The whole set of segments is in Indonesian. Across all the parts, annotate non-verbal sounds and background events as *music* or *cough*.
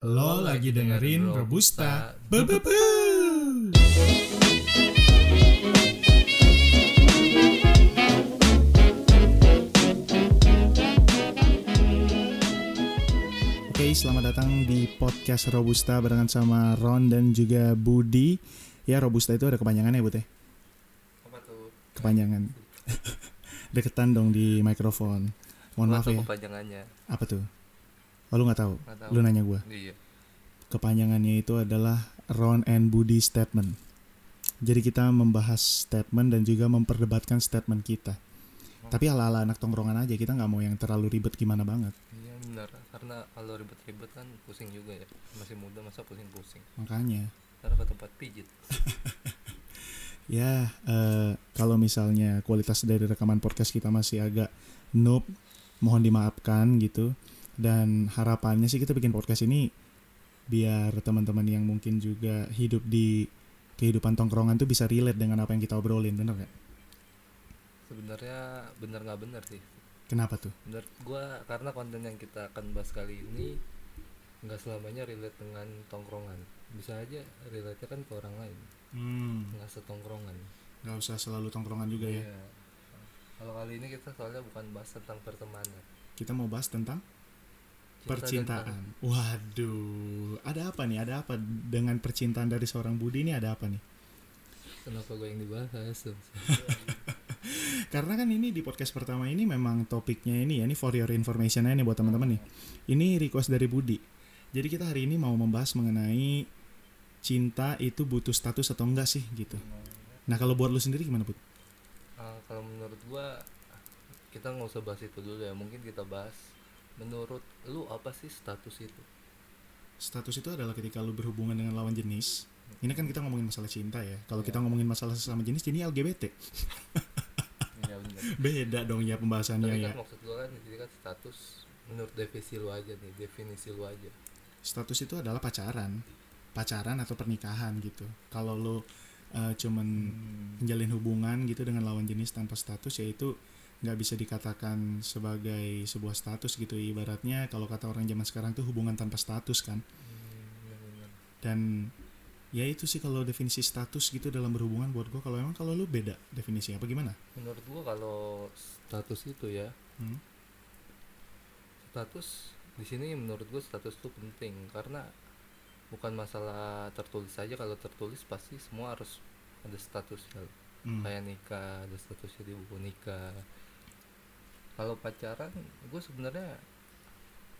Lo lagi dengerin Robusta. Bebebu. Oke, selamat datang di podcast Robusta barengan sama Ron dan juga Budi. Ya, Robusta itu ada kepanjangannya, Bud ya? Apa tuh? Kepanjangan. *laughs* Deketan dong di mikrofon. Mohon maaf ya. kepanjangannya? Apa tuh? Oh, lu nggak tahu? Tahu. Lu nanya gua. Iya. kepanjangannya itu adalah Ron and Budi Statement. Jadi kita membahas statement dan juga memperdebatkan statement kita. Tapi ala-ala anak tongkrongan aja, kita nggak mau yang terlalu ribet gimana banget. Iya benar. Karena kalau ribet-ribet kan pusing juga ya. Masih muda masa pusing-pusing. Makanya, Karena ke tempat pijit. *laughs* ya eh, kalau misalnya kualitas dari rekaman podcast kita masih agak noob, mohon dimaafkan gitu. Dan harapannya sih kita bikin podcast ini biar teman-teman yang mungkin juga hidup di kehidupan tongkrongan tuh bisa relate dengan apa yang kita obrolin, bener gak? Sebenarnya benar nggak benar sih. Kenapa tuh? Menurut gua karena konten yang kita akan bahas kali ini nggak selamanya relate dengan tongkrongan. Bisa aja relate kan ke orang lain, Hmm, nggak setongkrongan. nggak usah selalu tongkrongan juga ya. Iya. Kalau kali ini kita soalnya bukan bahas tentang pertemanan. Kita mau bahas tentang Cinta percintaan. Waduh, ada apa nih? Ada apa dengan percintaan dari seorang Budi ini? Ada apa nih? Kenapa gue yang dibahas? *laughs* Karena kan ini di podcast pertama ini memang topiknya ini ya, ini for your information aja nih buat teman-teman nih. Ini request dari Budi. Jadi kita hari ini mau membahas mengenai cinta itu butuh status atau enggak sih gitu. Nah kalau buat lu sendiri gimana Bud? Ah, kalau menurut gua kita nggak usah bahas itu dulu ya mungkin kita bahas menurut lu apa sih status itu Status itu adalah ketika lu berhubungan dengan lawan jenis. Ini kan kita ngomongin masalah cinta ya. Kalau kita Iya. ngomongin masalah sesama jenis, ini LGBT. ya benar *laughs* Beda dong ya pembahasannya tapi ya. kan maksud gua kan di sini kan status menurut definisi lu aja nih definisi lu aja status itu adalah pacaran pacaran atau pernikahan gitu kalau lo uh, cuman menjalin hubungan gitu dengan lawan jenis tanpa status yaitu nggak bisa dikatakan sebagai sebuah status gitu. Ibaratnya kalau kata orang zaman sekarang tuh hubungan tanpa status kan. Hmm, benar-benar. dan ya itu sih kalau definisi status gitu dalam berhubungan buat gue kalau emang kalau lu beda definisi apa gimana? Menurut gua kalau status itu ya Hmm? status di sini menurut gua status itu penting. Karena bukan masalah tertulis saja kalau tertulis pasti semua harus ada statusnya. Hmm. kayak nikah ada statusnya di buku nikah kalau pacaran gue sebenarnya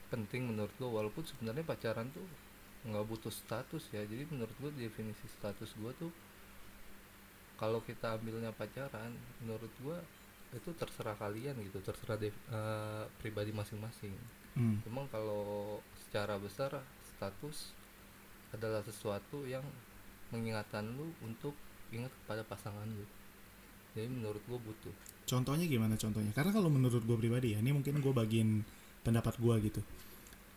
penting menurut gue walaupun sebenarnya pacaran tuh nggak butuh status ya jadi menurut gue definisi status gue tuh kalau kita ambilnya pacaran menurut gue itu terserah kalian gitu terserah eh, pribadi masing-masing Hmm. Memang kalau secara besar status adalah sesuatu yang mengingatkan lu untuk ingat kepada pasangan lu. Jadi menurut gua butuh. contohnya gimana contohnya karena kalau menurut gue pribadi ya ini mungkin gue bagiin pendapat gue gitu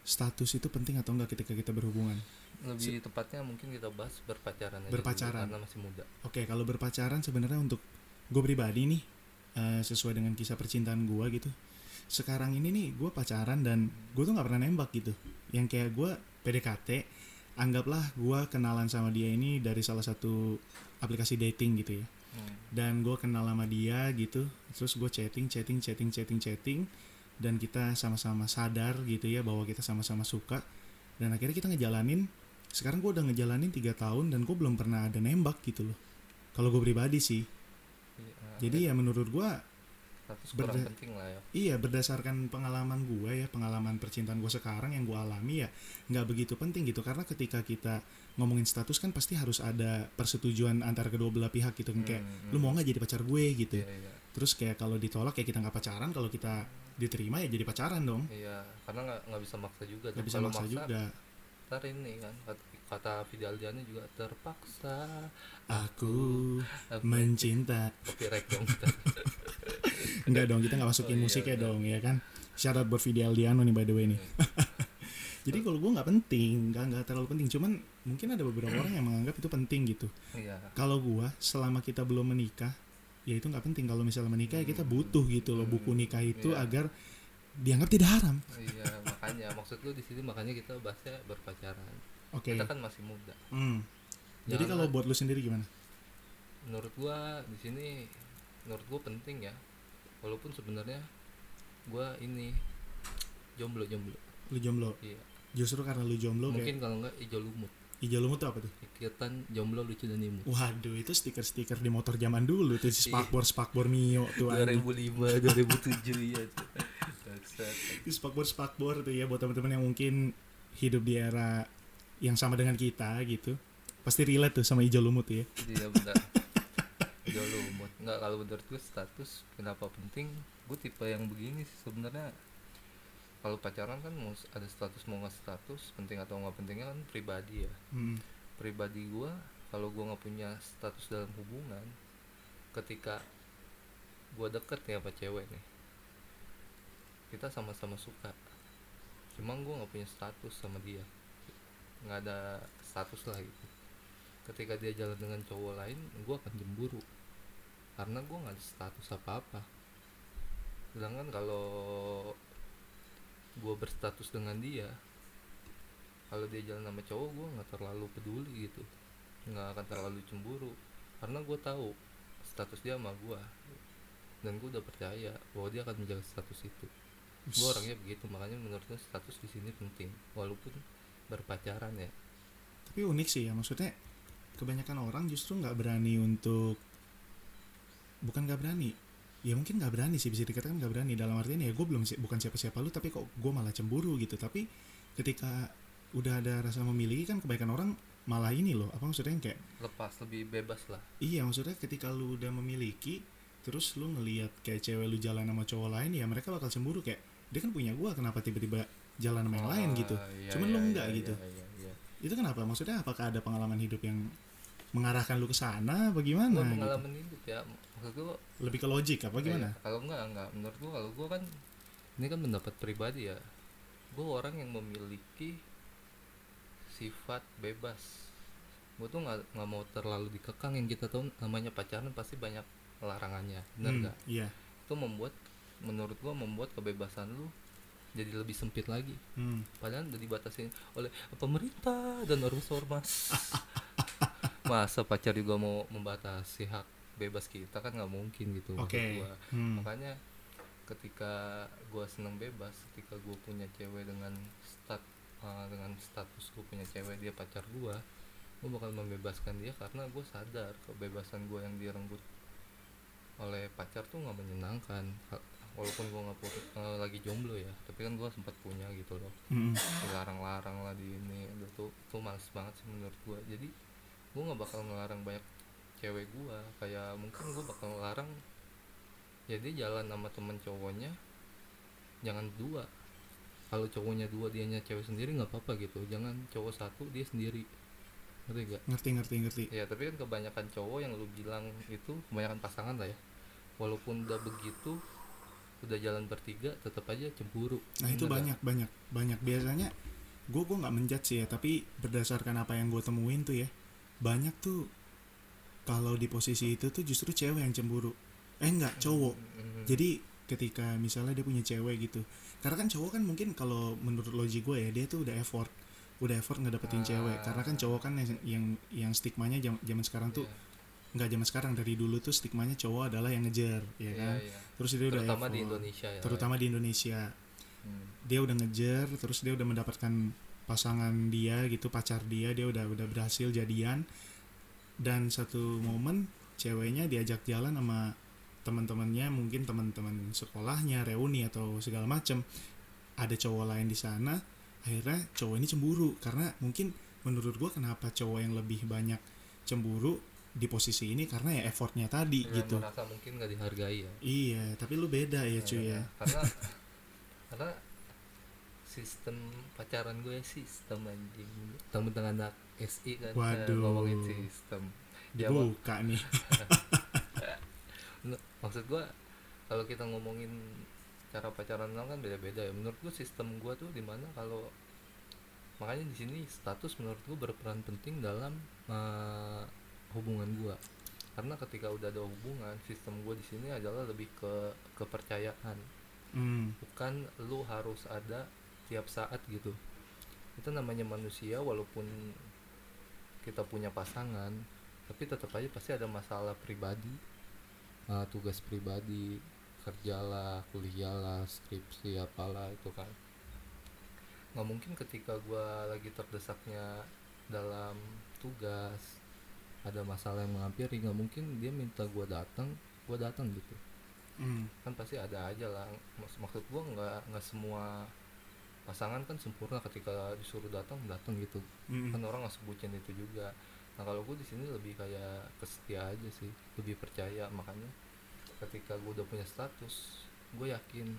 status itu penting atau enggak ketika kita berhubungan Lebih tepatnya mungkin kita bahas berpacaran aja Berpacaran. karena masih muda. Oke, kalau berpacaran sebenarnya untuk gue pribadi nih eh, sesuai dengan kisah percintaan gue gitu. Sekarang ini nih gue pacaran dan gue tuh nggak pernah nembak gitu. Yang kayak gue PDKT, anggaplah gue kenalan sama dia ini dari salah satu aplikasi dating gitu ya. Hmm. Dan gue kenal sama dia gitu, terus gue chatting, chatting, chatting, chatting, chatting, dan kita sama-sama sadar gitu ya bahwa kita sama-sama suka. Dan akhirnya kita ngejalanin. Sekarang gue udah ngejalanin tiga tahun dan gue belum pernah ada nembak gitu loh. Kalau gue pribadi sih. Iya, Jadi ya menurut gua status kurang berda- penting lah ya. iya berdasarkan pengalaman gua ya, pengalaman percintaan gua sekarang yang gua alami ya nggak begitu penting gitu karena ketika kita ngomongin status kan pasti harus ada persetujuan antara kedua belah pihak gitu kan kayak Hmm, lu mau nggak jadi pacar gue gitu. Iya, iya. Terus kayak kalau ditolak ya kita nggak pacaran, kalau kita diterima ya jadi pacaran dong. Iya, karena nggak nggak bisa maksa juga. Nggak bisa Kalau maksa juga. Ntar ini kan kata, kata Fidel Diano juga terpaksa. Aku mencinta. Copyright dong. *laughs* Enggak dong, kita nggak masukin Oh, iya, musiknya iya. dong ya kan. Syarat buat Fidel Diano nih by the way nih. *laughs* Jadi kalau gue nggak penting, nggak nggak terlalu penting. Cuman mungkin ada beberapa orang yang menganggap itu penting gitu. Iya. Kalau gue selama kita belum menikah, ya itu nggak penting. Kalau misalnya menikah ya kita butuh gitu loh buku nikah itu Iya. agar dianggap tidak haram. Iya makanya. Maksud lu di sini makanya kita bahasnya berpacaran. Oke. Kita kan masih muda. Hmm. jadi kalau buat lu sendiri gimana? Menurut gua di sini menurut gua penting ya. Walaupun sebenarnya gua ini jomblo jomblo lu jomblo? Iya. Justru karena lu jomblo mungkin kayak kalau enggak hijau lumut hijau lumut tuh apa tuh? Ikatan jomblo lucu dan imut. Waduh itu stiker-stiker di motor zaman dulu tuh Iya. spakbor spakbor mio tuh anjing. 2005 2007 ya tuh. Spakbor spakbor tuh ya buat teman-teman yang mungkin hidup di era yang sama dengan kita gitu. Pasti relate tuh sama hijau lumut ya. Iya benar. Hijau lumut. Enggak kalau menurut gue status kenapa penting? Gue tipe yang begini sih sebenarnya. Kalau pacaran kan mau ada status mau nggak status penting atau nggak pentingnya kan pribadi ya. Hmm. pribadi gua kalau gua nggak punya status dalam hubungan ketika gua deket nih apa cewek nih kita sama-sama suka. Cuma gua nggak punya status sama dia. Nggak ada status lah gitu. Ketika dia jalan dengan cowok lain gua akan cemburu. Karena gua nggak ada status apa-apa. Sedangkan kalau gua berstatus dengan dia kalau dia jalan sama cowok gue nggak terlalu peduli gitu. Nggak akan terlalu cemburu. Karena gue tahu status dia sama gue dan gue udah percaya bahwa dia akan menjaga status itu gue orangnya begitu makanya menurut gue status di sini penting walaupun berpacaran ya. Tapi unik sih ya maksudnya kebanyakan orang justru nggak berani untuk bukan nggak berani ya mungkin nggak berani sih bisa dikatakan nggak berani dalam artian ya gue belum si- bukan siapa-siapa lu tapi kok gue malah cemburu gitu. Tapi ketika udah ada rasa memiliki kan kebanyakan orang malah ini loh apa maksudnya yang kayak lepas lebih bebas lah. Iya maksudnya ketika lu udah memiliki terus lu ngelihat kayak cewek lu jalan sama cowok lain ya mereka bakal cemburu kayak dia kan punya gua kenapa tiba-tiba jalan sama yang lain gitu? Ah, iya, Cuman iya, lu iya, enggak iya, gitu. iya, iya. itu kenapa? Maksudnya apakah ada pengalaman hidup yang mengarahkan lu ke sana bagaimana Gua gitu? pengalaman hidup ya maksud gue lebih ke logik apa gimana? Iya, kalau enggak enggak. Menurut gua kalau gua kan ini kan pendapat pribadi ya. Gua orang yang memiliki sifat bebas. Gua tuh nggak nggak mau terlalu dikekang yang kita tahu namanya pacaran pasti banyak larangannya. Benar Hmm, nggak? iya. Itu membuat menurut gua membuat kebebasan lu jadi lebih sempit lagi. Hmm. padahal udah dibatasi oleh pemerintah dan ormas-ormas *laughs* masa pacar juga mau membatasi hak bebas kita? Kan nggak mungkin gitu gua. Hmm. makanya ketika gua seneng bebas ketika gua punya cewek dengan stat uh, dengan status gua punya cewek dia pacar gua gua bakal membebaskan dia karena gua sadar kebebasan gua yang direnggut oleh pacar tuh nggak menyenangkan walaupun gua nggak uh, lagi jomblo ya tapi kan gua sempat punya gitu loh. Hmm. dilarang-larang lah di ini itu tuh tuh males banget sih menurut gua. Jadi gua nggak bakal ngelarang banyak cewek gua. Kayak mungkin gua bakal ngelarang ya dia jalan sama temen cowoknya jangan dua. Kalau cowoknya dua dianya cewek sendiri nggak apa-apa gitu. Jangan cowok satu dia sendiri. Ngerti gak ngerti ngerti ngerti. Ya tapi kan kebanyakan cowok yang lu bilang itu kebanyakan pasangan lah ya. Walaupun udah begitu udah jalan bertiga tetap aja cemburu nah itu Bener banyak banyak banyak biasanya gue gue nggak menjudge sih ya tapi berdasarkan apa yang gue temuin tuh ya banyak tuh kalau di posisi itu tuh justru cewek yang cemburu eh enggak cowok Mhm. jadi ketika misalnya dia punya cewek gitu karena kan cowok kan mungkin kalau menurut logik gue ya dia tuh udah effort udah effort ngedapetin Ah. cewek karena kan cowok kan yang yang, yang stigmanya jam- zaman sekarang tuh Iya. Nggak zaman sekarang. Dari dulu tuh stigmanya cowok adalah yang ngejar ya Iya, kan? iya. terus dia udah terutama di. Indonesia ya. Terutama di Indonesia. Hmm. dia udah ngejar terus dia udah mendapatkan pasangan dia gitu pacar dia dia udah udah berhasil jadian. Dan satu momen ceweknya diajak jalan sama teman-temannya mungkin teman-teman sekolahnya reuni atau segala macem. Ada cowok lain di sana akhirnya cowok ini cemburu. Karena mungkin menurut gua kenapa cowok yang lebih banyak cemburu di posisi ini karena ya effortnya tadi Dia gitu. merasa mungkin nggak dihargai ya. Iya tapi lu beda ya cuy ya. karena *laughs* karena sistem pacaran gue sistem anjing. Tentang anak SI kan Waduh. ngomongin sistem. Ya dibuka *laughs* nih. Maksud gue kalau kita ngomongin cara pacaran orang kan beda-beda ya. Menurut gue sistem gue tuh di mana kalau makanya di sini status menurut gue berperan penting dalam eh, hubungan gue karena ketika udah ada hubungan sistem gue di sini adalah lebih ke kepercayaan. Hmm. bukan lu harus ada tiap saat gitu. Itu namanya manusia walaupun kita punya pasangan tapi tetap aja pasti ada masalah pribadi. Uh, tugas pribadi kerjalah kuliahlah skripsi apalah itu kan. Nggak mungkin ketika gua lagi terdesaknya dalam tugas ada masalah yang menghampiri nggak mungkin dia minta gua datang gua datang gitu. Hmm. kan pasti ada aja lah. Maksud, maksud gua nggak nggak semua pasangan kan sempurna ketika disuruh datang datang gitu. Hmm. kan orang nggak sebutin itu juga. Nah kalau gue di sini lebih kayak kesetia aja sih. Lebih percaya. Makanya ketika gue udah punya status gue yakin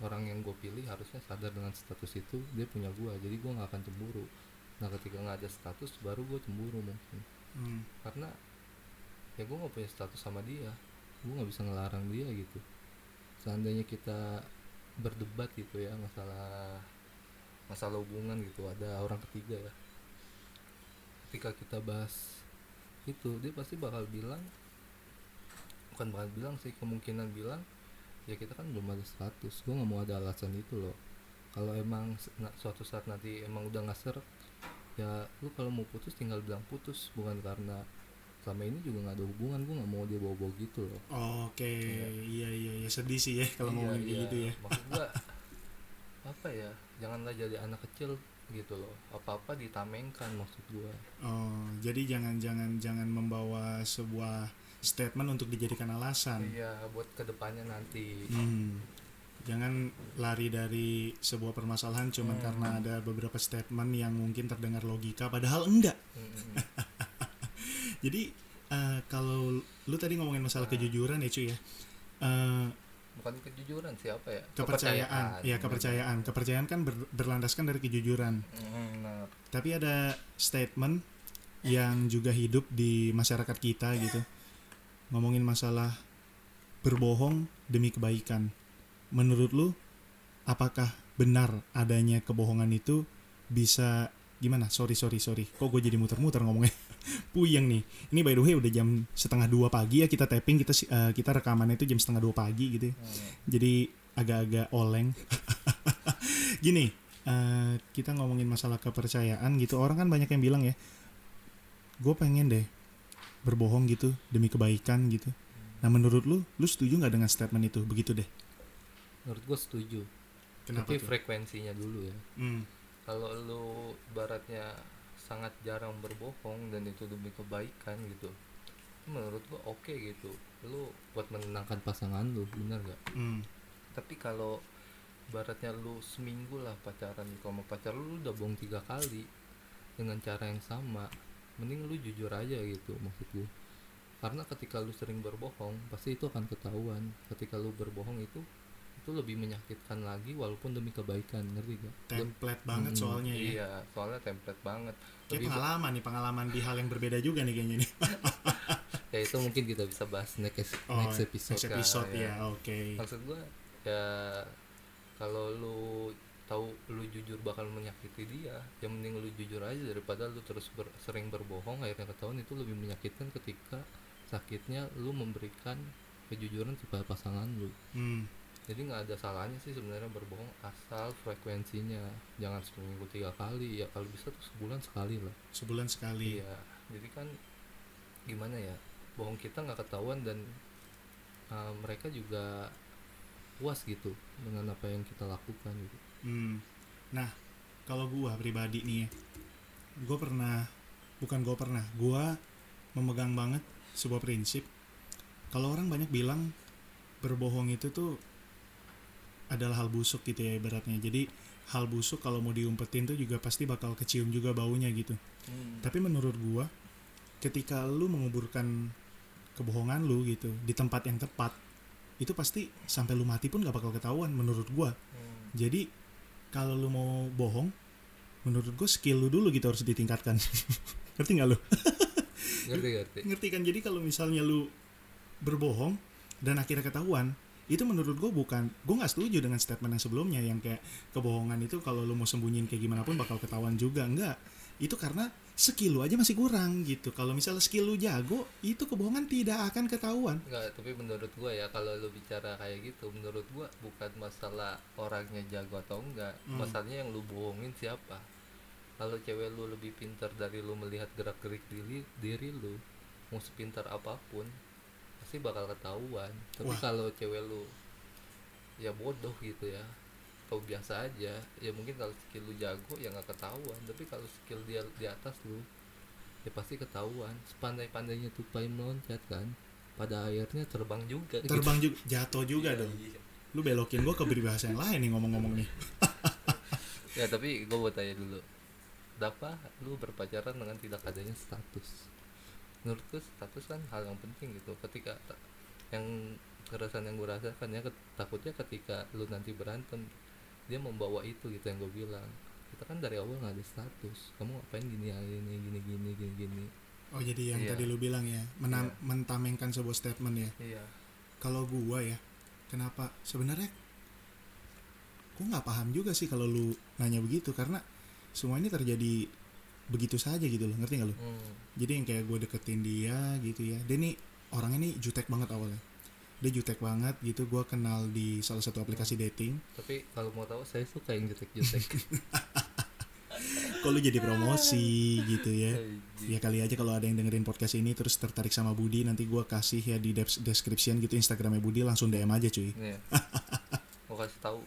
orang yang gue pilih harusnya sadar dengan status itu dia punya gue jadi gue nggak akan cemburu. Nah ketika nggak ada status baru gue cemburu mungkin Hmm. karena ya gue nggak punya status sama dia. Gue nggak bisa ngelarang dia gitu. Seandainya kita berdebat gitu ya masalah masalah hubungan gitu ada orang ketiga ya. Ketika kita bahas itu dia pasti bakal bilang bukan bakal bilang sih kemungkinan bilang ya kita kan belum ada status. Gue nggak mau ada alasan itu loh. Kalau emang suatu saat nanti emang udah nggak seret ya lu kalau mau putus tinggal bilang putus bukan karena selama ini juga nggak ada hubungan gue nggak mau dia bawa bawa gitu loh Oke, iya iya iya sedih sih ya kalau Iya, kayak iya. gitu ya. maksud gua *laughs* apa ya janganlah jadi anak kecil gitu loh apa apa ditamengkan maksud gua Oh, jadi jangan jangan jangan membawa sebuah statement untuk dijadikan alasan. iya buat ke depannya nanti Hmm. Jangan lari dari sebuah permasalahan cuman Hmm. karena ada beberapa statement yang mungkin terdengar logika padahal enggak. Mm-mm. *laughs* Jadi eh, kalau lu tadi ngomongin masalah Ah. kejujuran ya cuy ya. Eh, bukan kejujuran siapa ya kepercayaan, ya kepercayaan. Kepercayaan kan ber- berlandaskan dari kejujuran. Mm, nah, Tapi ada statement yang juga hidup di masyarakat kita gitu. Ngomongin masalah berbohong demi kebaikan. Menurut lu apakah benar adanya kebohongan itu bisa gimana? Sorry sorry sorry. Kok gue jadi muter-muter ngomongnya? *laughs* Puyeng nih. Ini by the way udah jam setengah dua pagi ya kita tapping kita si- eh, kita rekamannya itu jam setengah dua pagi gitu. ya. mm, Jadi agak-agak oleng. *laughs* Gini, eh, kita ngomongin masalah kepercayaan gitu. Orang kan banyak yang bilang ya, gue pengen deh berbohong gitu demi kebaikan gitu. Nah menurut lu, lu setuju nggak dengan statement itu? Begitu deh. Menurut gua setuju. Kenapa tapi tuh? frekuensinya dulu ya. Hmm, kalau lu baratnya sangat jarang berbohong dan itu demi kebaikan gitu menurut gua oke gitu. Lu buat menenangkan pasangan lu benar gak hmm, tapi kalau baratnya lu seminggu lah pacaran kalau mau pacar lu, lu udah bohong tiga kali dengan cara yang sama mending lu jujur aja gitu maksud gue karena ketika lu sering berbohong pasti itu akan ketahuan. Ketika lu berbohong itu itu lebih menyakitkan lagi walaupun demi kebaikan ngerti gak template banget Hmm, soalnya ya. iya soalnya template banget Kayak Lebih- pengalaman nih, pengalaman di hal yang berbeda juga nih kayaknya nih. *laughs* ya itu mungkin kita bisa bahas next Oh, next episode, next episode ya. ya, oke. maksud gua ya kalau lu tahu lu jujur bakal menyakiti dia yang mending lu jujur aja daripada lu terus ber- sering berbohong akhirnya ketahuan itu lebih menyakitkan ketika sakitnya lu memberikan kejujuran kepada pasangan lu Hmm, jadi nggak ada salahnya sih sebenarnya berbohong asal frekuensinya jangan seminggu tiga kali ya kalau bisa tuh sebulan sekali lah sebulan sekali. Iya, jadi kan gimana ya, bohong kita nggak ketahuan dan uh, mereka juga puas gitu dengan apa yang kita lakukan gitu. Hmm. Nah, kalau gua pribadi nih ya, gua pernah, bukan gua pernah, gua memegang banget sebuah prinsip. Kalau orang banyak bilang berbohong itu tuh adalah hal busuk gitu ya ibaratnya. Jadi hal busuk kalau mau diumpetin tuh juga pasti bakal kecium juga baunya gitu. Tapi menurut gua, ketika lu menguburkan kebohongan lu gitu di tempat yang tepat, itu pasti sampai lu mati pun gak bakal ketahuan menurut gua. Hmm. Jadi kalau lu mau bohong, menurut gue skill lu dulu gitu harus ditingkatkan. *laughs* Ngerti nggak lu? Ngerti ngerti. Ngerti kan? Jadi kalau misalnya lu berbohong dan akhirnya ketahuan, itu menurut gue bukan, gue nggak setuju dengan statement yang sebelumnya yang kayak kebohongan itu kalau lu mau sembunyiin kayak gimana pun bakal ketahuan juga. Enggak. Itu karena skill lu aja masih kurang gitu kalau misalnya skill lu jago itu kebohongan tidak akan ketahuan Enggak, tapi menurut gua ya kalau lu bicara kayak gitu, menurut gua bukan masalah orangnya jago atau enggak, Hmm. masalahnya yang lu bohongin siapa. Kalau cewek lu lebih pintar dari lu melihat gerak-gerik diri diri lu, mau sepintar apa pun, pasti bakal ketahuan. Tapi kalau cewek lu ya bodoh gitu ya, atau biasa aja, ya mungkin kalau skill lu jago ya nggak ketahuan. Tapi kalau skill dia di atas lu, ya pasti ketahuan. Sepandai-pandainya tupai meloncat kan, pada akhirnya terbang juga. gitu. terbang *laughs* juga jatuh juga Iya, dong iya. lu belokin gua ke peribahasa yang lain nih ngomong-ngomong nih *laughs* Ya tapi gue mau tanya dulu, Dapat lu berpacaran dengan tidak adanya status? Menurutku status kan hal yang penting gitu. Ketika yang keresahan yang gue rasakan ya takutnya ketika lu nanti berantem dia membawa itu gitu yang gue bilang kita kan dari awal nggak ada status kamu ngapain gini ini gini gini gini gini oh jadi yang Iya. tadi lu bilang ya menam- Iya. mentamengkan sebuah statement ya iya kalau gua ya kenapa sebenarnya gua nggak paham juga sih kalau lu nanya begitu karena semua ini terjadi begitu saja gitu loh ngerti nggak lu? Hmm. jadi yang kayak gue deketin dia gitu ya dia nih orangnya nih jutek banget awalnya. Dia jutek banget gitu gue kenal di salah satu aplikasi dating. Tapi kalau mau tahu saya suka yang jutek-jutek. *laughs* Lu jadi promosi gitu ya? Ya kali aja kalau ada yang dengerin podcast ini terus tertarik sama Budi nanti gua kasih ya di des- description gitu Instagramnya Budi langsung DM aja cuy. Nih, *laughs* mau kasih tahu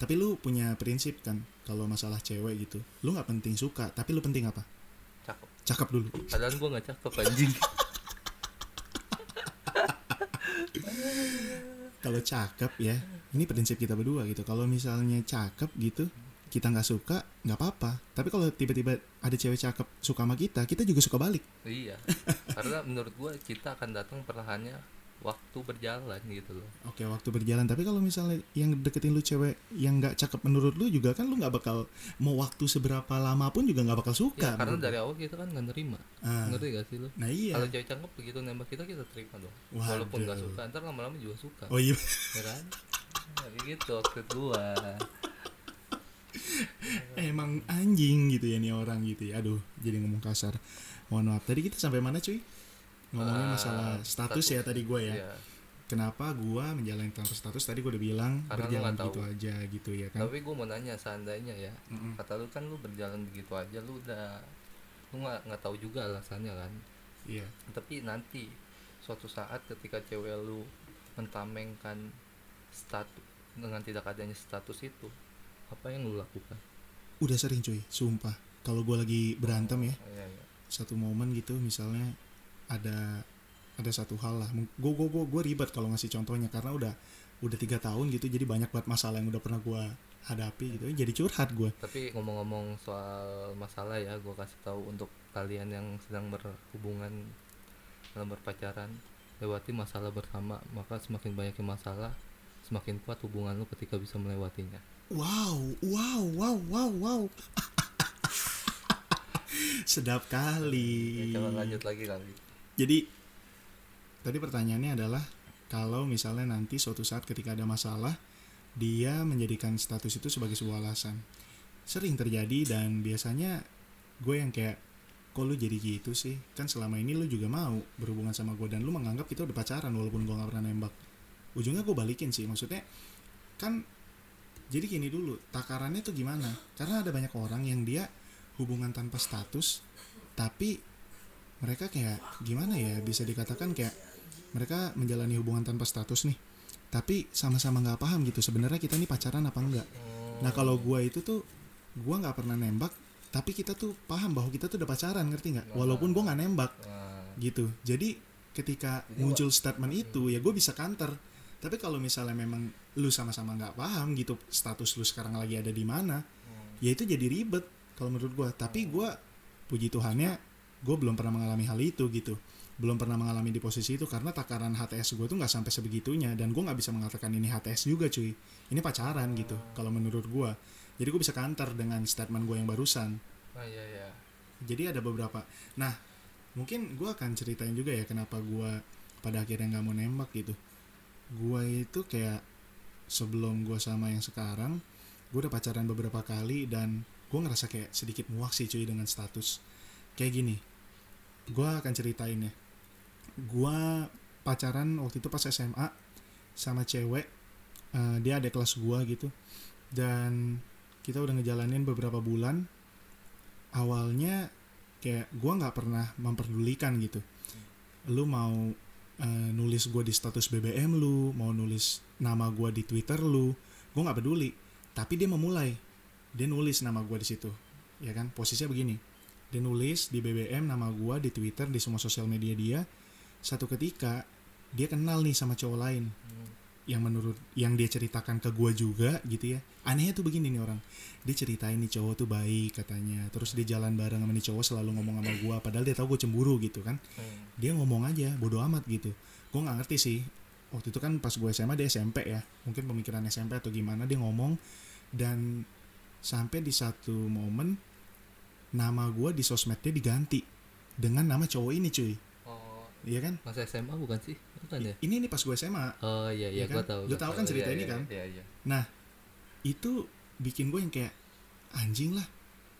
tapi lu punya prinsip kan kalau masalah cewek gitu lu nggak penting suka tapi lu penting apa? Cakep. Cakep dulu. Padahal gue nggak cakep anjing. *laughs* Kalau cakep ya ini prinsip kita berdua gitu. Kalau misalnya cakep gitu kita nggak suka nggak apa-apa. Tapi kalau tiba-tiba ada cewek cakep suka sama kita kita juga suka balik. Iya. *laughs* Karena menurut gue cinta akan datang perlahannya waktu berjalan gitu loh. Oke waktu berjalan. Tapi kalau misalnya yang deketin lu cewek yang nggak cakep menurut lu juga kan lu nggak bakal mau waktu seberapa lama pun juga nggak bakal suka ya, karena dari awal kita kan nggak nerima. Ah, ngerti gak sih lo nah iya. Kalau cewek cakep begitu nembak kita kita terima dong. Walaupun nggak Waduh. suka ntar lama-lama juga suka. Oh iya. Ya kan? Kayak gitu maksud gua. *laughs* Emang anjing gitu ya nih orang gitu ya. Aduh jadi ngomong kasar. Mohon maaf. Tadi kita sampai mana cuy ngomongin Ah, masalah status, ya tadi gue ya. Iya. kenapa gue menjalani tanpa status? Tadi gue udah bilang Karena berjalan gitu tahu. aja gitu ya kan? Tapi gua mau nanya seandainya ya. Mm-mm. kata lu kan lu berjalan begitu aja lu udah lu nggak nggak tahu juga alasannya kan? Iya. Tapi nanti suatu saat ketika cewek lu mentamengkan status dengan tidak adanya status itu apa yang lu lakukan? Udah sering cuy sumpah. Kalau gue lagi berantem ya Oh, iya, iya. satu momen gitu misalnya ada ada satu hal lah. Gue gue gue gue ribet kalau ngasih contohnya karena udah udah tiga tahun gitu jadi banyak banget masalah yang udah pernah gue hadapi gitu. Jadi curhat gue tapi ngomong-ngomong soal masalah ya gue kasih tahu untuk kalian yang sedang berhubungan dalam berpacaran lewati masalah bersama maka semakin banyaknya masalah semakin kuat hubungan lu ketika bisa melewatinya. Wow wow wow wow wow. *laughs* Sedap kali. Ya, coba lanjut lagi kali Jadi tadi pertanyaannya adalah kalau misalnya nanti suatu saat ketika ada masalah dia menjadikan status itu sebagai sebuah alasan. Sering terjadi dan biasanya gue yang kayak kok lu jadi gitu sih? Kan selama ini lu juga mau berhubungan sama gue dan lu menganggap kita udah pacaran walaupun gue gak pernah nembak. Ujungnya gue balikin sih. Maksudnya kan jadi gini dulu, takarannya tuh gimana? Karena ada banyak orang yang dia hubungan tanpa status tapi mereka kayak gimana ya bisa dikatakan kayak mereka menjalani hubungan tanpa status nih. Tapi sama-sama nggak paham gitu sebenarnya kita nih pacaran apa enggak nah kalau gua itu tuh gua nggak pernah nembak tapi kita tuh paham bahwa kita tuh udah pacaran ngerti nggak? Walaupun gua nggak nembak gitu. Jadi ketika muncul statement itu ya gue bisa counter. Tapi kalau misalnya memang lu sama-sama nggak paham gitu status lu sekarang lagi ada di mana ya itu jadi ribet kalau menurut gua. Tapi gua puji Tuhannya gue belum pernah mengalami hal itu gitu. Belum pernah mengalami di posisi itu karena takaran HTS gue tuh nggak sampai sebegitunya dan gue nggak bisa mengatakan ini HTS juga cuy. Ini pacaran gitu kalau menurut gua. Jadi gue bisa counter dengan statement gue yang barusan. Oh iya iya. Jadi ada beberapa. Nah mungkin gua akan ceritain juga ya kenapa gua pada akhirnya nggak mau nembak gitu. Gua itu kayak sebelum gua sama yang sekarang gua udah pacaran beberapa kali dan gua ngerasa kayak sedikit muak sih cuy dengan status. Kayak gini gue akan ceritain ya. Gue pacaran waktu itu pas SMA sama cewek eh, dia ada kelas gue gitu. Dan kita udah ngejalanin beberapa bulan. Awalnya kayak gue nggak pernah memperdulikan gitu. Lu mau eh, nulis gue di status BBM lu mau nulis nama gue di Twitter lu gue nggak peduli. Tapi dia memulai. Dia nulis nama gue di situ. Ya kan? Posisinya begini dia nulis di BBM nama gue di Twitter di semua sosial media dia. Satu ketika dia kenal nih sama cowok lain. Hmm. yang menurut yang dia ceritakan ke gue juga gitu ya. Anehnya tuh begini nih orang. Dia ceritain nih cowok tuh baik katanya. Terus dia jalan bareng sama nih cowok selalu ngomong sama gue padahal dia tahu gue cemburu gitu kan. Hmm. dia ngomong aja bodoh amat gitu. Gue nggak ngerti sih. Waktu itu kan pas gue SMA dia SMP ya. Mungkin pemikiran SMP atau gimana dia ngomong. Dan sampai di satu momen nama gue di sosmednya diganti dengan nama cowok ini cuy Oh, iya kan masa SMA bukan sih? Bukan ya? ini nih pas gue SMA Oh iya iya, Iya kan? tahu. Lu tahu kan cerita Iya, ini iya, kan? Iya iya. Nah, itu bikin gue yang kayak anjing lah.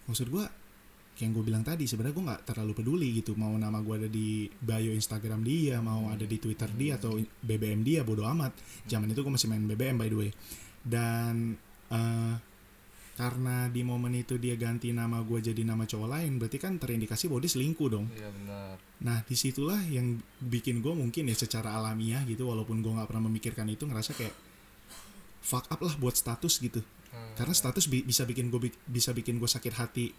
Maksud gue, kayak yang gue bilang tadi, sebenarnya gue nggak terlalu peduli gitu. Mau nama gue ada di bio Instagram dia, mau ada di Twitter dia atau BBM dia, bodo amat. Zaman itu gue masih main BBM by the way. Dan eh, karena di momen itu dia ganti nama gue jadi nama cowok lain, berarti kan terindikasi bahwa dia selingkuh dong. Iya benar. Nah di situlah yang bikin gue mungkin ya secara alamiah gitu walaupun gue nggak pernah memikirkan itu ngerasa kayak fuck up lah buat status gitu Hmm. karena status bi- bisa bikin gue bisa bikin gue sakit hati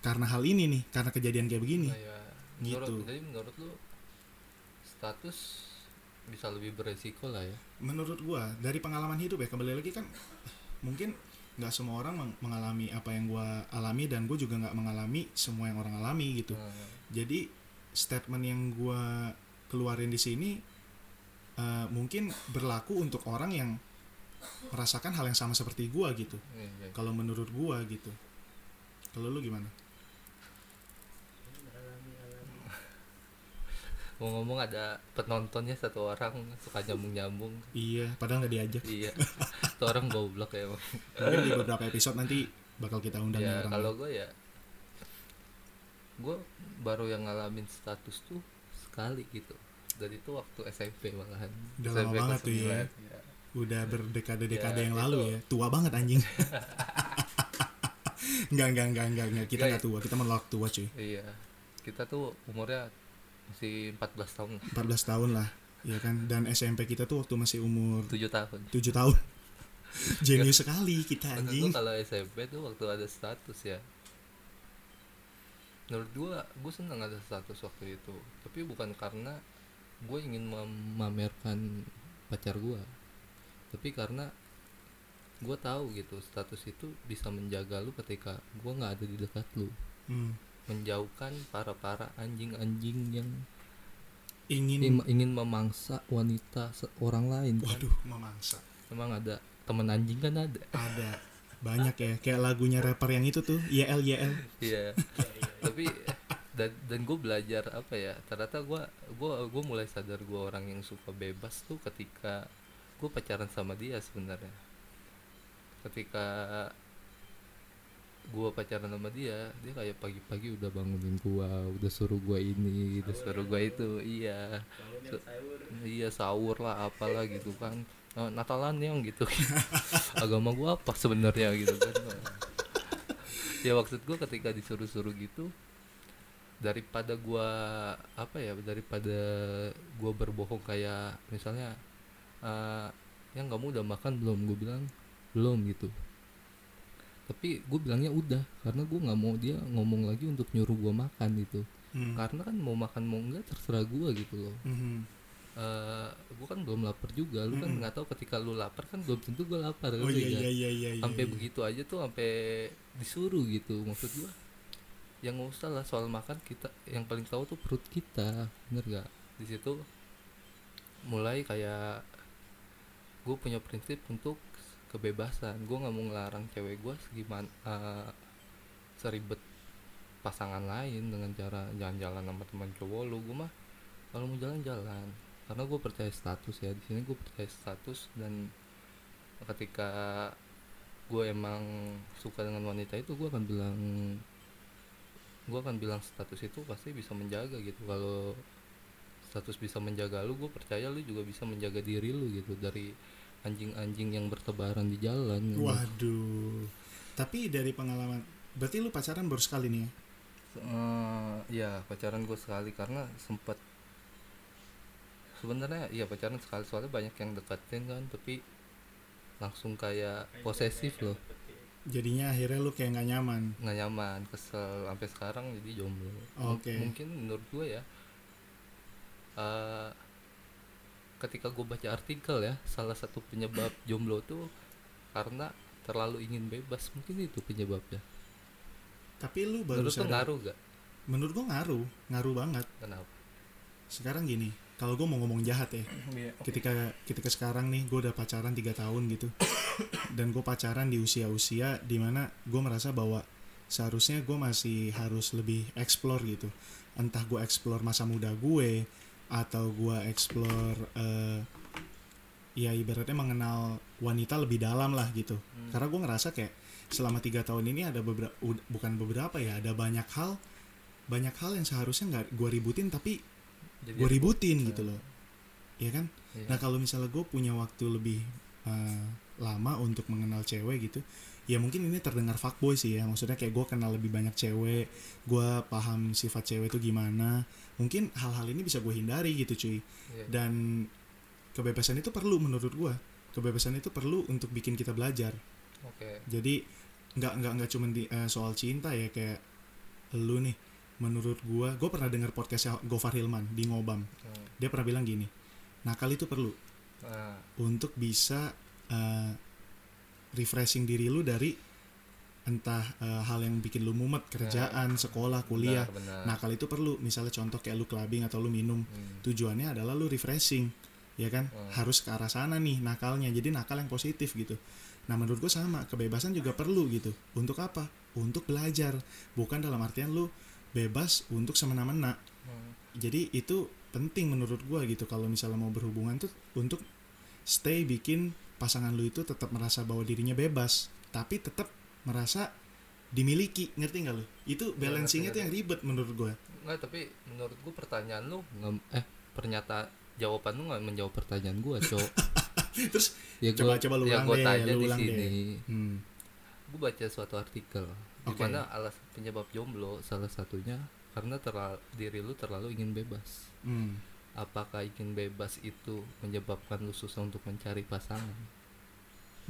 karena hal ini nih karena kejadian kayak begini Nah, ya. Menurut, Gitu. Jadi menurut lu status bisa lebih beresiko lah ya. menurut gue dari pengalaman hidup ya kembali lagi kan mungkin nggak semua orang meng- mengalami apa yang gue alami dan gue juga nggak mengalami semua yang orang alami gitu Hmm. jadi statement yang gue keluarin di sini eh, mungkin berlaku untuk orang yang merasakan hal yang sama seperti gue gitu iya. kalau menurut gue gitu kalau lu gimana Mau ngomong ada penontonnya satu orang suka nyambung-nyambung. iya padahal nggak diajak iya. Itu orang goblok ya emang. mungkin di beberapa episode nanti bakal kita undang ya orang kalau gue ya gue baru yang ngalamin status tuh sekali gitu dan itu waktu SMP malahan Udah lama banget tuh ya. 9, ya. udah berdekade-dekade Ya, yang lalu ya tua banget anjing *laughs* Enggak, enggak, enggak, enggak, enggak. Kita Nggak, enggak tua, kita menolak tua cuy. iya kita tuh umurnya masih 14 tahun 14 tahun lah, ya kan. Dan SMP kita tuh waktu masih umur 7 tahun 7 tahun. *laughs* Jenius sekali kita anjing. kalau SMP tuh waktu ada status ya menurut gua gue seneng ada status waktu itu tapi bukan karena gue ingin memamerkan pacar gua tapi karena gue tahu gitu status itu bisa menjaga lu ketika gua nggak ada di dekat lu Hmm. Menjauhkan para para anjing-anjing yang Ingin ingin memangsa wanita orang lain kan. waduh, memangsa. emang ada temen anjing kan ada Ada banyak ya, kayak lagunya rapper yang itu tuh, YL YL. Iya. Tapi dan dan gue belajar apa ya? Ternyata gue gua gue mulai sadar gue orang yang suka bebas tuh ketika gue pacaran sama dia sebenarnya. Ketika gue pacaran sama dia, dia kayak pagi-pagi udah bangunin gua, udah suruh gua ini, udah suruh gua itu, iya, Su- iya sahur lah, apalah gitu kan, "Eh, Natalan yang gitu, *laughs* agama gua apa sebenarnya gitu kan, ya maksud gua ketika disuruh-suruh gitu, daripada gua apa ya, daripada gua berbohong kayak misalnya, eh yang kamu udah makan belum, gue bilang belum gitu, tapi gue bilangnya udah karena gue nggak mau dia ngomong lagi untuk nyuruh gue makan gitu Hmm. karena kan mau makan mau enggak terserah gue gitu loh Mhm. Eh gue kan belum lapar juga lu kan Mm-mm. nggak tahu ketika lu lapar kan belum tentu gue lapar Oh ngerti iya iya iya iya. iya, sampai iya. begitu aja tuh sampai disuruh gitu maksud gue yang nggak usah lah soal makan kita yang paling tahu tuh perut kita bener gak di situ mulai kayak gue punya prinsip untuk kebebasan. Gue nggak mau ngelarang cewek gue segimana eh, seribet pasangan lain dengan cara jalan-jalan sama teman cowok lu. Gue mah kalau mau jalan-jalan karena gue percaya status ya. Di sini gue percaya status dan ketika gue emang suka dengan wanita itu gue akan bilang gue akan bilang status itu pasti bisa menjaga gitu. Kalau status bisa menjaga lu gue percaya lu juga bisa menjaga diri lu gitu. Dari anjing-anjing yang bertebaran di jalan gitu. waduh. Tapi dari pengalaman berarti lu pacaran baru sekali nih ya? Eh, ya pacaran gue sekali karena sempat sebenarnya ya pacaran sekali soalnya banyak yang deketin kan tapi langsung kayak posesif loh. Jadinya akhirnya lu kayak nggak nyaman? Nggak nyaman kesel sampai sekarang jadi jomblo. Oke. mungkin menurut gue ya eh, ketika gue baca artikel ya salah satu penyebab jomblo tuh karena terlalu ingin bebas. Mungkin itu penyebabnya. Tapi lu baru menurut sadar. ngaruh gak menurut gua ngaruh ngaruh banget. Kenapa? Sekarang gini kalau gue mau ngomong jahat ya *coughs* Iya. ketika ketika sekarang nih gue udah pacaran tiga tahun gitu. *coughs* Dan gue pacaran di usia-usia di mana gue merasa bahwa seharusnya gue masih harus lebih explore gitu. Entah gue explore masa muda gue atau gue explore eh, ya ibaratnya mengenal wanita lebih dalam lah gitu Hmm. karena gue ngerasa kayak selama tiga tahun ini ada beberapa bukan beberapa ya ada banyak hal banyak hal yang seharusnya nggak gue ributin tapi gue ribut. ributin gitu loh ya kan Iya. nah kalau misalnya gue punya waktu lebih eh, lama untuk mengenal cewek gitu ya mungkin ini terdengar fuckboy sih ya. Maksudnya kayak gue kenal lebih banyak cewek gue paham sifat cewek itu gimana. Mungkin hal-hal ini bisa gue hindari gitu cuy. Iya. dan kebebasan itu perlu menurut gue kebebasan itu perlu untuk bikin kita belajar. Oke. Jadi nggak nggak nggak cuma di eh, soal cinta ya kayak lu nih menurut gua gua pernah dengar podcastnya Gofar Hilman di Ngobam. Hmm. dia pernah bilang gini nakal itu perlu nah. untuk bisa eh, refreshing diri lu dari entah eh, hal yang bikin lu mumet kerjaan sekolah kuliah. Benar, benar. nakal itu perlu misalnya contoh kayak lu clubbing atau lu minum. Hmm. tujuannya adalah lu refreshing ya kan? Hmm. harus ke arah sana nih nakalnya jadi nakal yang positif gitu. Nah menurut gue sama kebebasan juga perlu gitu. Untuk apa? Untuk belajar. Bukan dalam artian lu bebas untuk semena-mena. Hmm. jadi itu penting menurut gue gitu kalau misalnya mau berhubungan tuh untuk stay bikin pasangan lu itu tetap merasa bahwa dirinya bebas tapi tetap merasa dimiliki ngerti nggak lu? Itu balancingnya ngerti, tuh yang ribet menurut gue Nggak, tapi menurut gua pertanyaan lu eh pernyataan jawaban lu nggak menjawab pertanyaan gua cowok *laughs* terus ya Coba- gua, coba lu ya ulang deh, tanya lu di ulang deh. hmm, gua baca suatu artikel di Oke. mana alas penyebab jomblo salah satunya karena terlalu diri lu terlalu ingin bebas. Hmm. Apakah ingin bebas itu menyebabkan lu susah untuk mencari pasangan?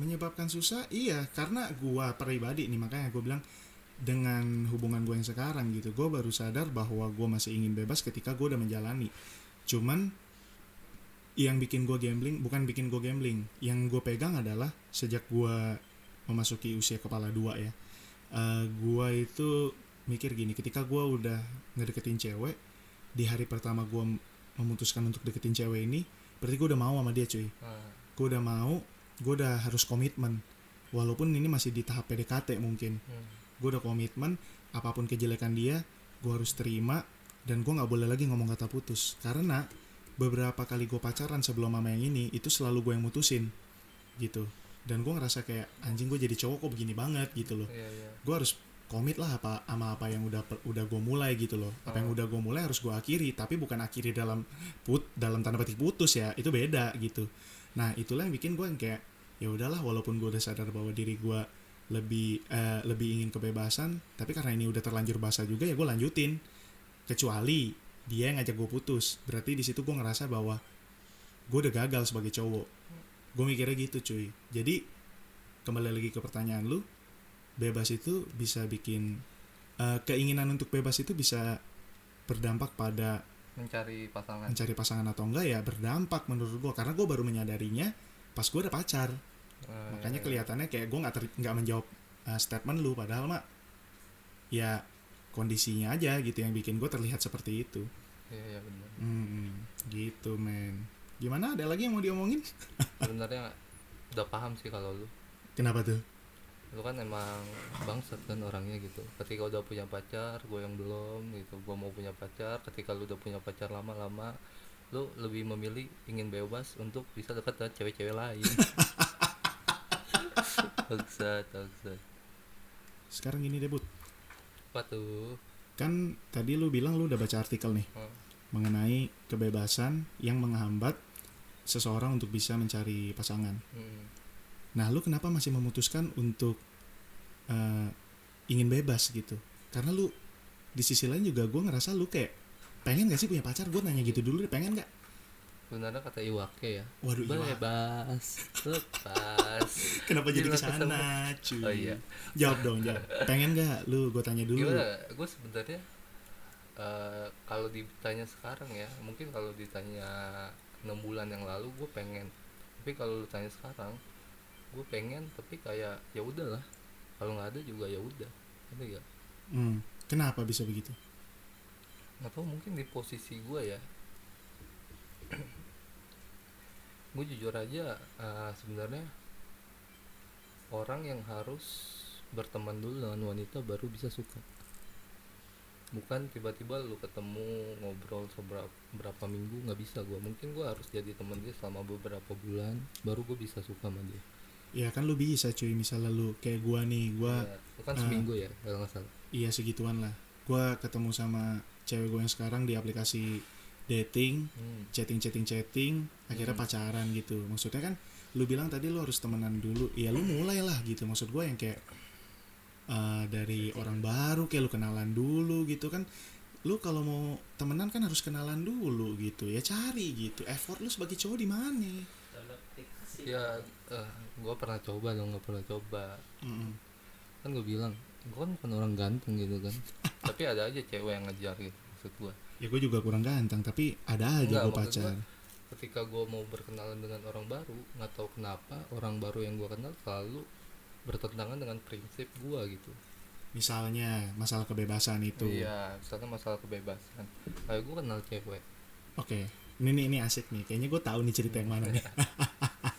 Menyebabkan susah iya. Karena gua pribadi nih makanya gue bilang dengan hubungan gue yang sekarang gitu gue baru sadar bahwa gue masih ingin bebas ketika gue udah menjalani. Cuman yang bikin gue gambling bukan bikin gue gambling. Yang gue pegang adalah sejak gue memasuki usia kepala dua ya eh gue itu mikir gini ketika gue udah ngedeketin cewek di hari pertama gue memutuskan untuk deketin cewek ini berarti gue udah mau sama dia cuy. Nah, gue udah mau gue udah harus komitmen. Walaupun ini masih di tahap PDKT mungkin. Hmm. gue udah komitmen apa pun kejelekan dia gue harus terima dan gue nggak boleh lagi ngomong kata putus. Karena beberapa kali gue pacaran sebelum mama yang ini itu selalu gue yang mutusin gitu. Dan gue ngerasa kayak anjing gue jadi cowok kok begini banget gitu loh. Iya iya. Gue harus komit lah apa sama apa yang udah udah gue mulai gitu loh. Apa yang udah gue mulai harus gue akhiri tapi bukan akhiri dalam put dalam tanda petik putus ya itu beda gitu. Nah itulah yang bikin gue yang kayak ya udahlah walaupun gue udah sadar bahwa diri gue lebih eh, lebih ingin kebebasan tapi karena ini udah terlanjur basah juga ya gue lanjutin. Kecuali dia yang ngajak gue putus. Berarti di situ gue ngerasa bahwa gue udah gagal sebagai cowok. Gue mikirnya gitu cuy. Jadi kembali lagi ke pertanyaan lu bebas itu bisa bikin eh, keinginan untuk bebas itu bisa berdampak pada mencari pasangan. mencari pasangan atau enggak ya berdampak menurut gue karena gue baru menyadarinya pas gue udah pacar. Eh, makanya kelihatannya kayak gue nggak nggak menjawab eh, statement lu. Padahal mak ya kondisinya aja gitu yang bikin gue terlihat seperti itu. Iya iya benar Hmm, gitu men. Gimana? Ada lagi yang mau diomongin? *laughs* Sebenarnya udah paham sih kalau lu. Kenapa tuh lu kan emang bangsat kan orangnya gitu ketika udah punya pacar gue yang belum gitu gue mau punya pacar ketika lu udah punya pacar lama-lama lu lebih memilih ingin bebas untuk bisa dekat dengan cewek-cewek lain *laughs* bangsat bangsat sekarang gini debut apa tuh kan tadi lu bilang lu udah baca artikel nih Hmm. mengenai kebebasan yang menghambat seseorang untuk bisa mencari pasangan. Hmm. Nah, lu kenapa masih memutuskan untuk eh, ingin bebas gitu? Karena lu di sisi lain juga gue ngerasa lu kayak pengen gak sih punya pacar? Gue nanya gitu dulu, deh, pengen gak? sebenarnya kata Iwake ya Waduh, iya. bebas lepas *laughs* Kenapa jadi Gila, ke sana, cuy? oh iya Jawab dong, jawab. Pengen gak? Lu gue tanya dulu. gimana gue sebenarnya eh, kalau ditanya sekarang ya mungkin kalau ditanya enam bulan yang lalu gue pengen tapi kalau lu tanya sekarang gue pengen tapi kayak ya udahlah. Kalau nggak ada juga ya udah. Ada ya Hmm, kenapa bisa begitu? nggak tahu mungkin di posisi gue ya. *clears throat* Gue jujur aja eh, sebenarnya orang yang harus berteman dulu dengan wanita baru bisa suka. Bukan tiba-tiba lu ketemu ngobrol seberapa berapa minggu nggak bisa gue mungkin gue harus jadi teman dia selama beberapa bulan baru gue bisa suka sama dia Ya kan lu bisa cuy, misalnya lu kayak gua nih, gua Ya, kan eh, seminggu ya kalau nggak salah iya segituan lah. Gua ketemu sama cewek gue yang sekarang di aplikasi dating, Hmm. chatting chatting chatting, akhirnya Hmm. pacaran gitu. Maksudnya kan lu bilang tadi lu harus temenan dulu, ya lu mulai lah gitu. Maksud gue yang kayak eh, dari orang baru kayak lu kenalan dulu gitu kan. Lu kalau mau temenan kan harus kenalan dulu gitu. Ya cari gitu. Effort lu sebagai cowok di mana? ya gue pernah coba dong nggak pernah coba Mm-mm. kan gue bilang gue kan bukan orang ganteng gitu kan *laughs* tapi ada aja cewek yang ngejar gitu maksud gue Ya gue juga kurang ganteng, tapi ada aja gue pacar. ketika gue mau berkenalan dengan orang baru nggak tahu kenapa orang baru yang gue kenal selalu bertentangan dengan prinsip gue gitu Misalnya masalah kebebasan itu. iya misalnya masalah kebebasan kayak gue kenal cewek Oke, ini nih ini asik nih. Kayaknya gue tahu nih cerita yang mana nih. *laughs*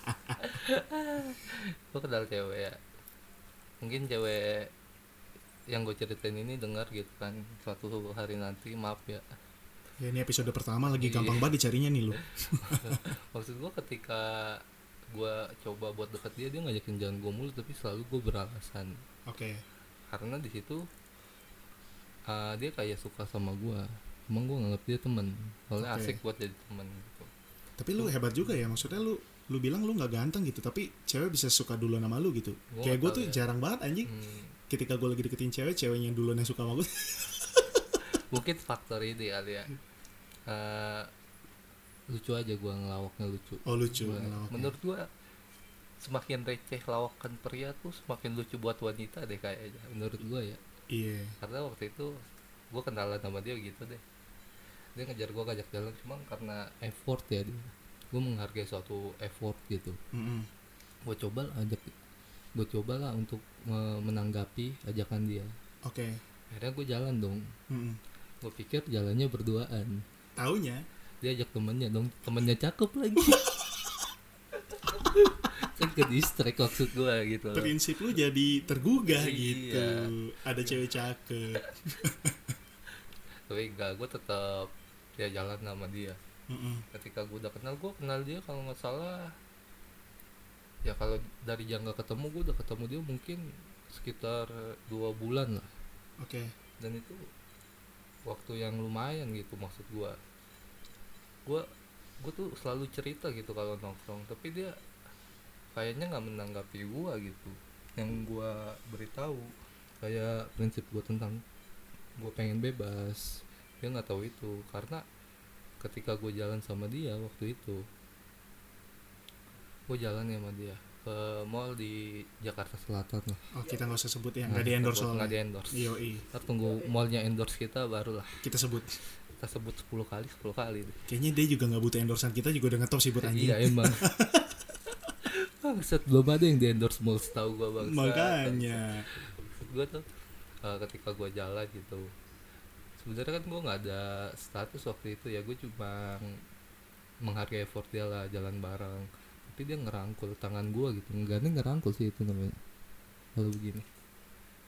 *laughs* gue kenal cewek ya mungkin cewek yang gue ceritain ini dengar gitu kan suatu hari nanti maaf ya Ya, ini episode pertama lagi Iya. gampang banget dicarinya nih lu. *laughs* maksud gue ketika gue coba buat deket dia dia ngajakin jalan gue mulu tapi selalu gue beralasan Oke. karena di situ uh, dia kayak suka sama gue emang gue nganggap dia temen soalnya Oke. asik buat jadi temen gitu Tapi lu hebat juga ya. Maksudnya lu lu bilang lu nggak ganteng gitu, tapi cewek bisa suka duluan sama lu gitu. Gua Kayak gue tuh ya. jarang banget anjing. Hmm, Ketika gue lagi deketin cewek, ceweknya yang duluan yang suka sama gue. *laughs* mungkin faktor ini kali ya Uh, lucu aja gue ngelawaknya lucu Oh lucu. Gua- menurut gue semakin receh lawakan pria tuh semakin lucu buat wanita deh kayaknya menurut gue ya Iya. karena waktu itu gue kenalan sama dia gitu deh dia ngejar gue ngajak jalan cuma karena effort ya dia gue menghargai suatu effort gitu Mm-mm. gue coba ajak gue coba lah untuk me- menanggapi ajakan dia Oke. akhirnya gue jalan dong Mm-mm. gue pikir jalannya berduaan Taunya dia ajak temennya dong temennya cakep lagi *laughs* kan ke distract maksud gue gitu loh. prinsip lu jadi tergugah Iya. gitu. Ada cewek cakep. *laughs* tapi enggak gue tetap ya jalan sama dia Mm-mm. ketika gue udah kenal gue kenal dia kalau nggak salah. Ya kalau dari jangka ketemu gue udah ketemu dia mungkin sekitar dua bulan lah. Oke. dan itu waktu yang lumayan gitu maksud gue gue gue tuh selalu cerita gitu kalau nongkrong tapi dia kayaknya nggak menanggapi gue gitu. Yang gue beritahu kayak prinsip gue tentang gue pengen bebas. Dia nggak tahu itu karena ketika gue jalan sama dia waktu itu gue jalan ya sama dia ke mall di Jakarta Selatan lah Oh kita nggak usah sebut ya. Nah, Nggak di endorse nggak di endorse Yoi. ntar tunggu mallnya endorse kita barulah Kita sebut. kita sebut 10 kali 10 kali. Kayaknya dia juga nggak butuh endorsean kita juga udah ngetop sih buat anjing. iya emang *laughs* Bangsat belum ada yang di endorse mall setahu gua bang Makanya. gue tuh uh, ketika gua jalan gitu sebenarnya kan gua nggak ada status waktu itu ya gue cuma menghargai effort dia lah jalan bareng. Tapi dia ngerangkul tangan gua gitu. Enggak ngerangkul sih itu namanya. Kalau begini.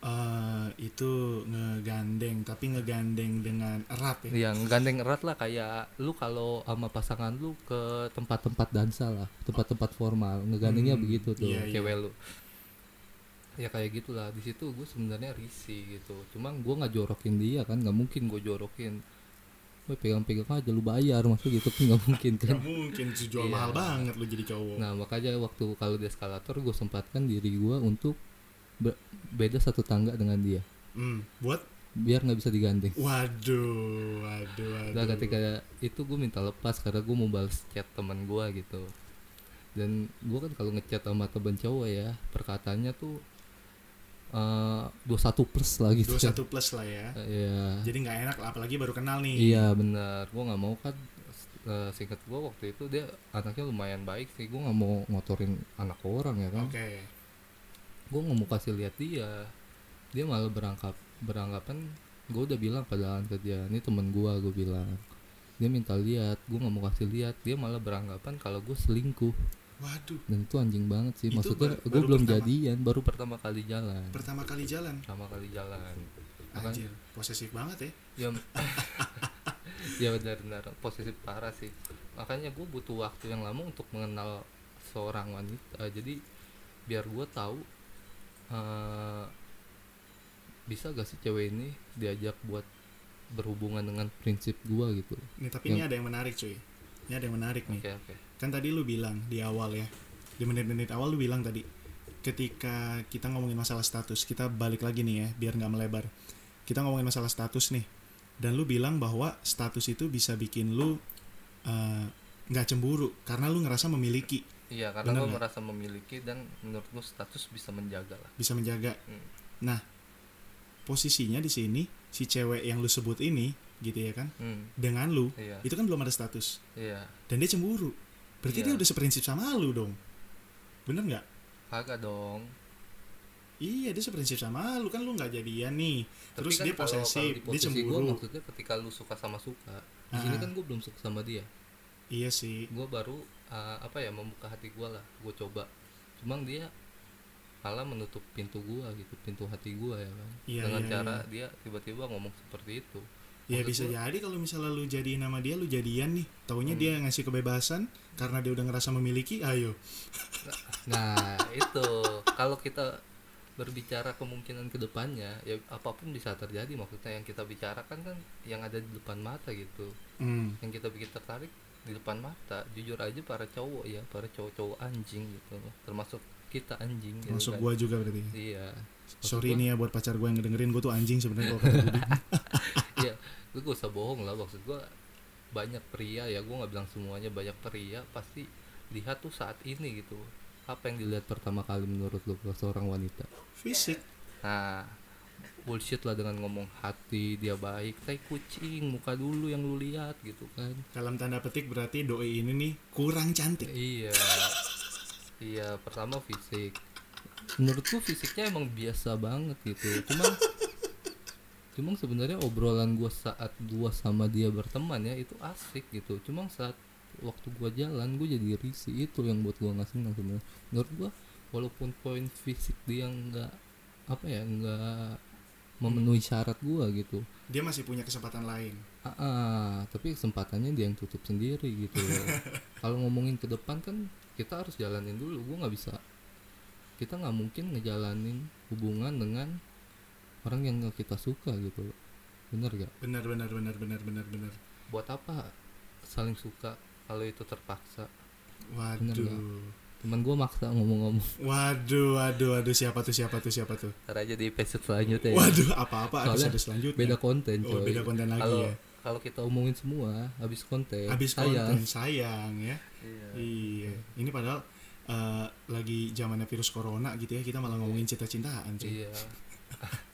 Eh itu ngegandeng tapi ngegandeng dengan erat ya. yang gandeng erat lah. Kayak lu kalau sama pasangan lu ke tempat-tempat dansa lah tempat-tempat formal. Ngegandengnya Hmm, begitu tuh iya, iya. cewek lu ya kayak gitulah. Di situ gue sebenarnya risih gitu. Cuma gue nggak jorokin dia kan nggak mungkin gue jorokin. Gue pegang-pegang aja lu bayar. Maksud gitu kan *laughs* nggak mungkin kan? Gak mungkin jual Iya. mahal banget lu jadi cowok. nah makanya waktu kalau di eskalator gue sempatkan diri gue untuk be- beda satu tangga dengan dia. Hmm, buat? Biar nggak bisa digandeng. Waduh, waduh, waduh. Nah ketika itu gue minta lepas karena gue mau balas chat teman gue gitu. Dan gue kan kalau ngechat sama temen cowok ya perkataannya tuh dua satu plus lah gitu. 21 plus lah ya. Iya. Jadi nggak enak lah, apalagi baru kenal nih. iya benar gue nggak mau kan eh, singkat gue waktu itu dia anaknya lumayan baik sih. Gue nggak mau ngotorin anak orang ya kan? Oke. gue nggak mau kasih lihat dia. Dia malah berangkap beranggapan gue udah bilang padahal ke dia ini temen gue gue bilang. Dia minta lihat gue nggak mau kasih lihat. Dia malah beranggapan kalau gue selingkuh Waduh, dan itu anjing banget sih Itu maksudnya gue belum pertama? jadian baru pertama kali jalan pertama kali jalan. pertama kali jalan Anjir, posesif banget ya. ya *laughs* *laughs* ya benar-benar posisi parah sih makanya gue butuh waktu yang lama untuk mengenal seorang wanita jadi biar gue tahu eh, bisa gak sih cewek ini diajak buat berhubungan dengan prinsip gue gitu Nih, tapi ini Yang- ada yang menarik cuy. Ini ada yang menarik nih. oke oke Kan tadi lu bilang di awal ya. Di menit-menit awal lu bilang tadi ketika kita ngomongin masalah status, kita balik lagi nih ya biar nggak melebar. Kita ngomongin masalah status nih. Dan lu bilang bahwa status itu bisa bikin lu eh, nggak cemburu karena lu ngerasa memiliki, iya karena Bener gue nggak? merasa memiliki dan menurut gue status bisa menjaga lah bisa menjaga. Hmm. Nah, posisinya di sini si cewek yang lu sebut ini gitu ya kan? Hmm, dengan lu iya. itu kan belum ada status. Iya. Dan dia cemburu. Berarti Iya. dia udah seprinsip sama lu dong. Bener nggak? Kagak dong. Iya dia seprinsip sama lu. Kan lu nggak jadian nih. Tapi terus kan dia posesif di dia posisi gua cemburu. maksudnya ketika lu suka sama suka di sini Ah. kan gue belum suka sama dia. Iya sih. Gue baru uh, apa ya membuka hati gue lah. Gue coba. Cuma dia malah menutup pintu gue gitu pintu hati gue ya kan. Iya, dengan iya, cara dia tiba-tiba ngomong seperti itu ya Maksud bisa gua- jadi kalau misalnya lu jadiin nama dia lu jadian nih. Taunya Hmm. dia ngasih kebebasan karena dia udah ngerasa memiliki ayo. *laughs* Nah itu. Kalau kita berbicara kemungkinan ke depannya ya apa pun bisa terjadi. Maksudnya yang kita bicarakan kan yang ada di depan mata gitu. Hmm. yang kita bikin tertarik di depan mata. Jujur aja para cowok ya para cowok-cowok anjing gitu. Termasuk kita anjing gitu masuk kan. gua juga berarti iya. Sorry gua- nih ya buat pacar gua yang ngedengerin gua tuh anjing sebenarnya kalau kata *laughs* Budi ya gue gak usah bohong lah maksud gue banyak pria ya gue nggak bilang semuanya banyak pria pasti lihat tuh saat ini gitu. Apa yang dilihat pertama kali menurut lo ke seorang wanita? Fisik. Nah bullshit lah dengan ngomong hati dia baik tai kucing muka dulu yang lu lihat gitu kan. Dalam tanda petik berarti doi ini nih kurang cantik. Iya. Iya pertama fisik. Menurut gua fisiknya emang biasa banget gitu cuman cuman sebenarnya obrolan gua saat gua sama dia berteman ya itu asik gitu cuman saat waktu gua jalan gua jadi risih itu yang buat gua nggak senang sebenarnya menurut gua walaupun poin fisik dia nggak apa ya nggak memenuhi syarat gua gitu dia masih punya kesempatan lain Ah, ah, tapi kesempatannya dia yang tutup sendiri gitu. *laughs* Kalau ngomongin ke depan kan kita harus jalanin dulu. Gue nggak bisa. Kita nggak mungkin ngejalanin hubungan dengan orang yang nggak kita suka gitu loh. Bener gak? benar benar benar benar benar benar Buat apa saling suka kalau itu terpaksa? Bener waduh? Temen gue maksa ngomong-ngomong. waduh waduh waduh siapa tuh siapa tuh siapa tuh Ntar aja di episode selanjutnya. ya. waduh apa apa Soalnya episode selanjutnya Beda konten oh coy. beda konten lagi Kalau ya kalau kita omongin semua habis konten. habis sayang. konten sayang ya Iya. iya ini padahal eh, lagi zamannya virus corona gitu ya kita malah ngomongin cinta-cintaan cuy Iya. *laughs*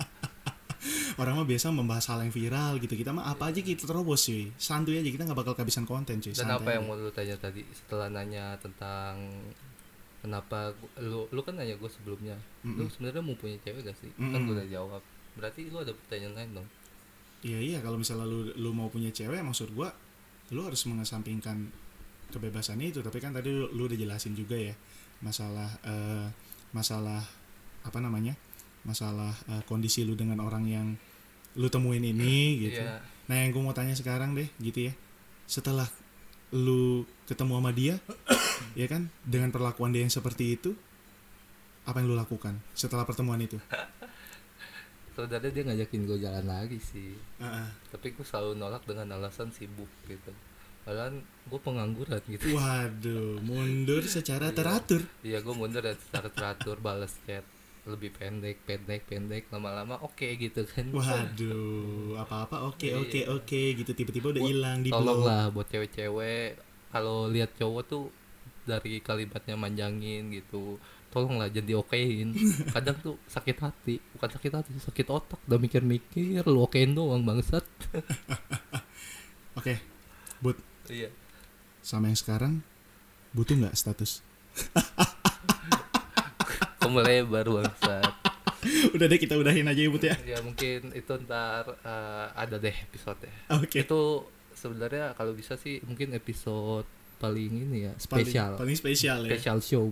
orang mah biasa membahas hal yang viral gitu. Kita mah apa aja kita terobos cuy. Santuy aja kita nggak bakal kehabisan konten cuy. Dan santai apa yang mau lu tanya tadi? Setelah nanya tentang kenapa lu lu kan nanya gue sebelumnya. Lu Mm-mm. sebenarnya mau punya cewek gak sih? Kan Mm-mm. gue udah jawab. Berarti lu ada pertanyaan lain dong. Iya iya. Kalau misalnya lu lu mau punya cewek maksud gua lu harus mengesampingkan kebebasan itu. Tapi kan tadi lu, lu udah jelasin juga ya masalah eh, masalah apa namanya masalah eh, kondisi lu dengan orang yang lu temuin ini gitu. Iya. Nah yang gue mau tanya sekarang deh gitu ya setelah lu ketemu sama dia *coughs* ya kan dengan perlakuan dia yang seperti itu apa yang lu lakukan setelah pertemuan itu *laughs* sebenarnya dia ngajakin gue jalan lagi sih Ah, ah. tapi gue selalu nolak dengan alasan sibuk gitu padahal gue pengangguran gitu waduh mundur secara *laughs* Iya. teratur iya gue mundur dan secara teratur balas chat lebih pendek pendek pendek lama-lama oke gitu kan. Waduh apa-apa oke Iya. oke oke gitu. Tiba-tiba udah hilang di tolong blok. lah buat cewek-cewek kalau lihat cowok tuh dari kalimatnya manjangin gitu tolonglah jangan diokein. *laughs* Kadang tuh sakit hati bukan sakit hati sakit otak udah mikir-mikir lu okein doang bangsat. *laughs* Oke but iya. Sama yang sekarang butuh nggak status *laughs* kamu lebar bangsat udah deh kita udahin aja ya but ya. Ya mungkin itu ntar eh, ada deh episode ya oke. Itu sebenarnya kalau bisa sih mungkin episode paling ini ya Paling- spesial. paling spesial ya. Spesial show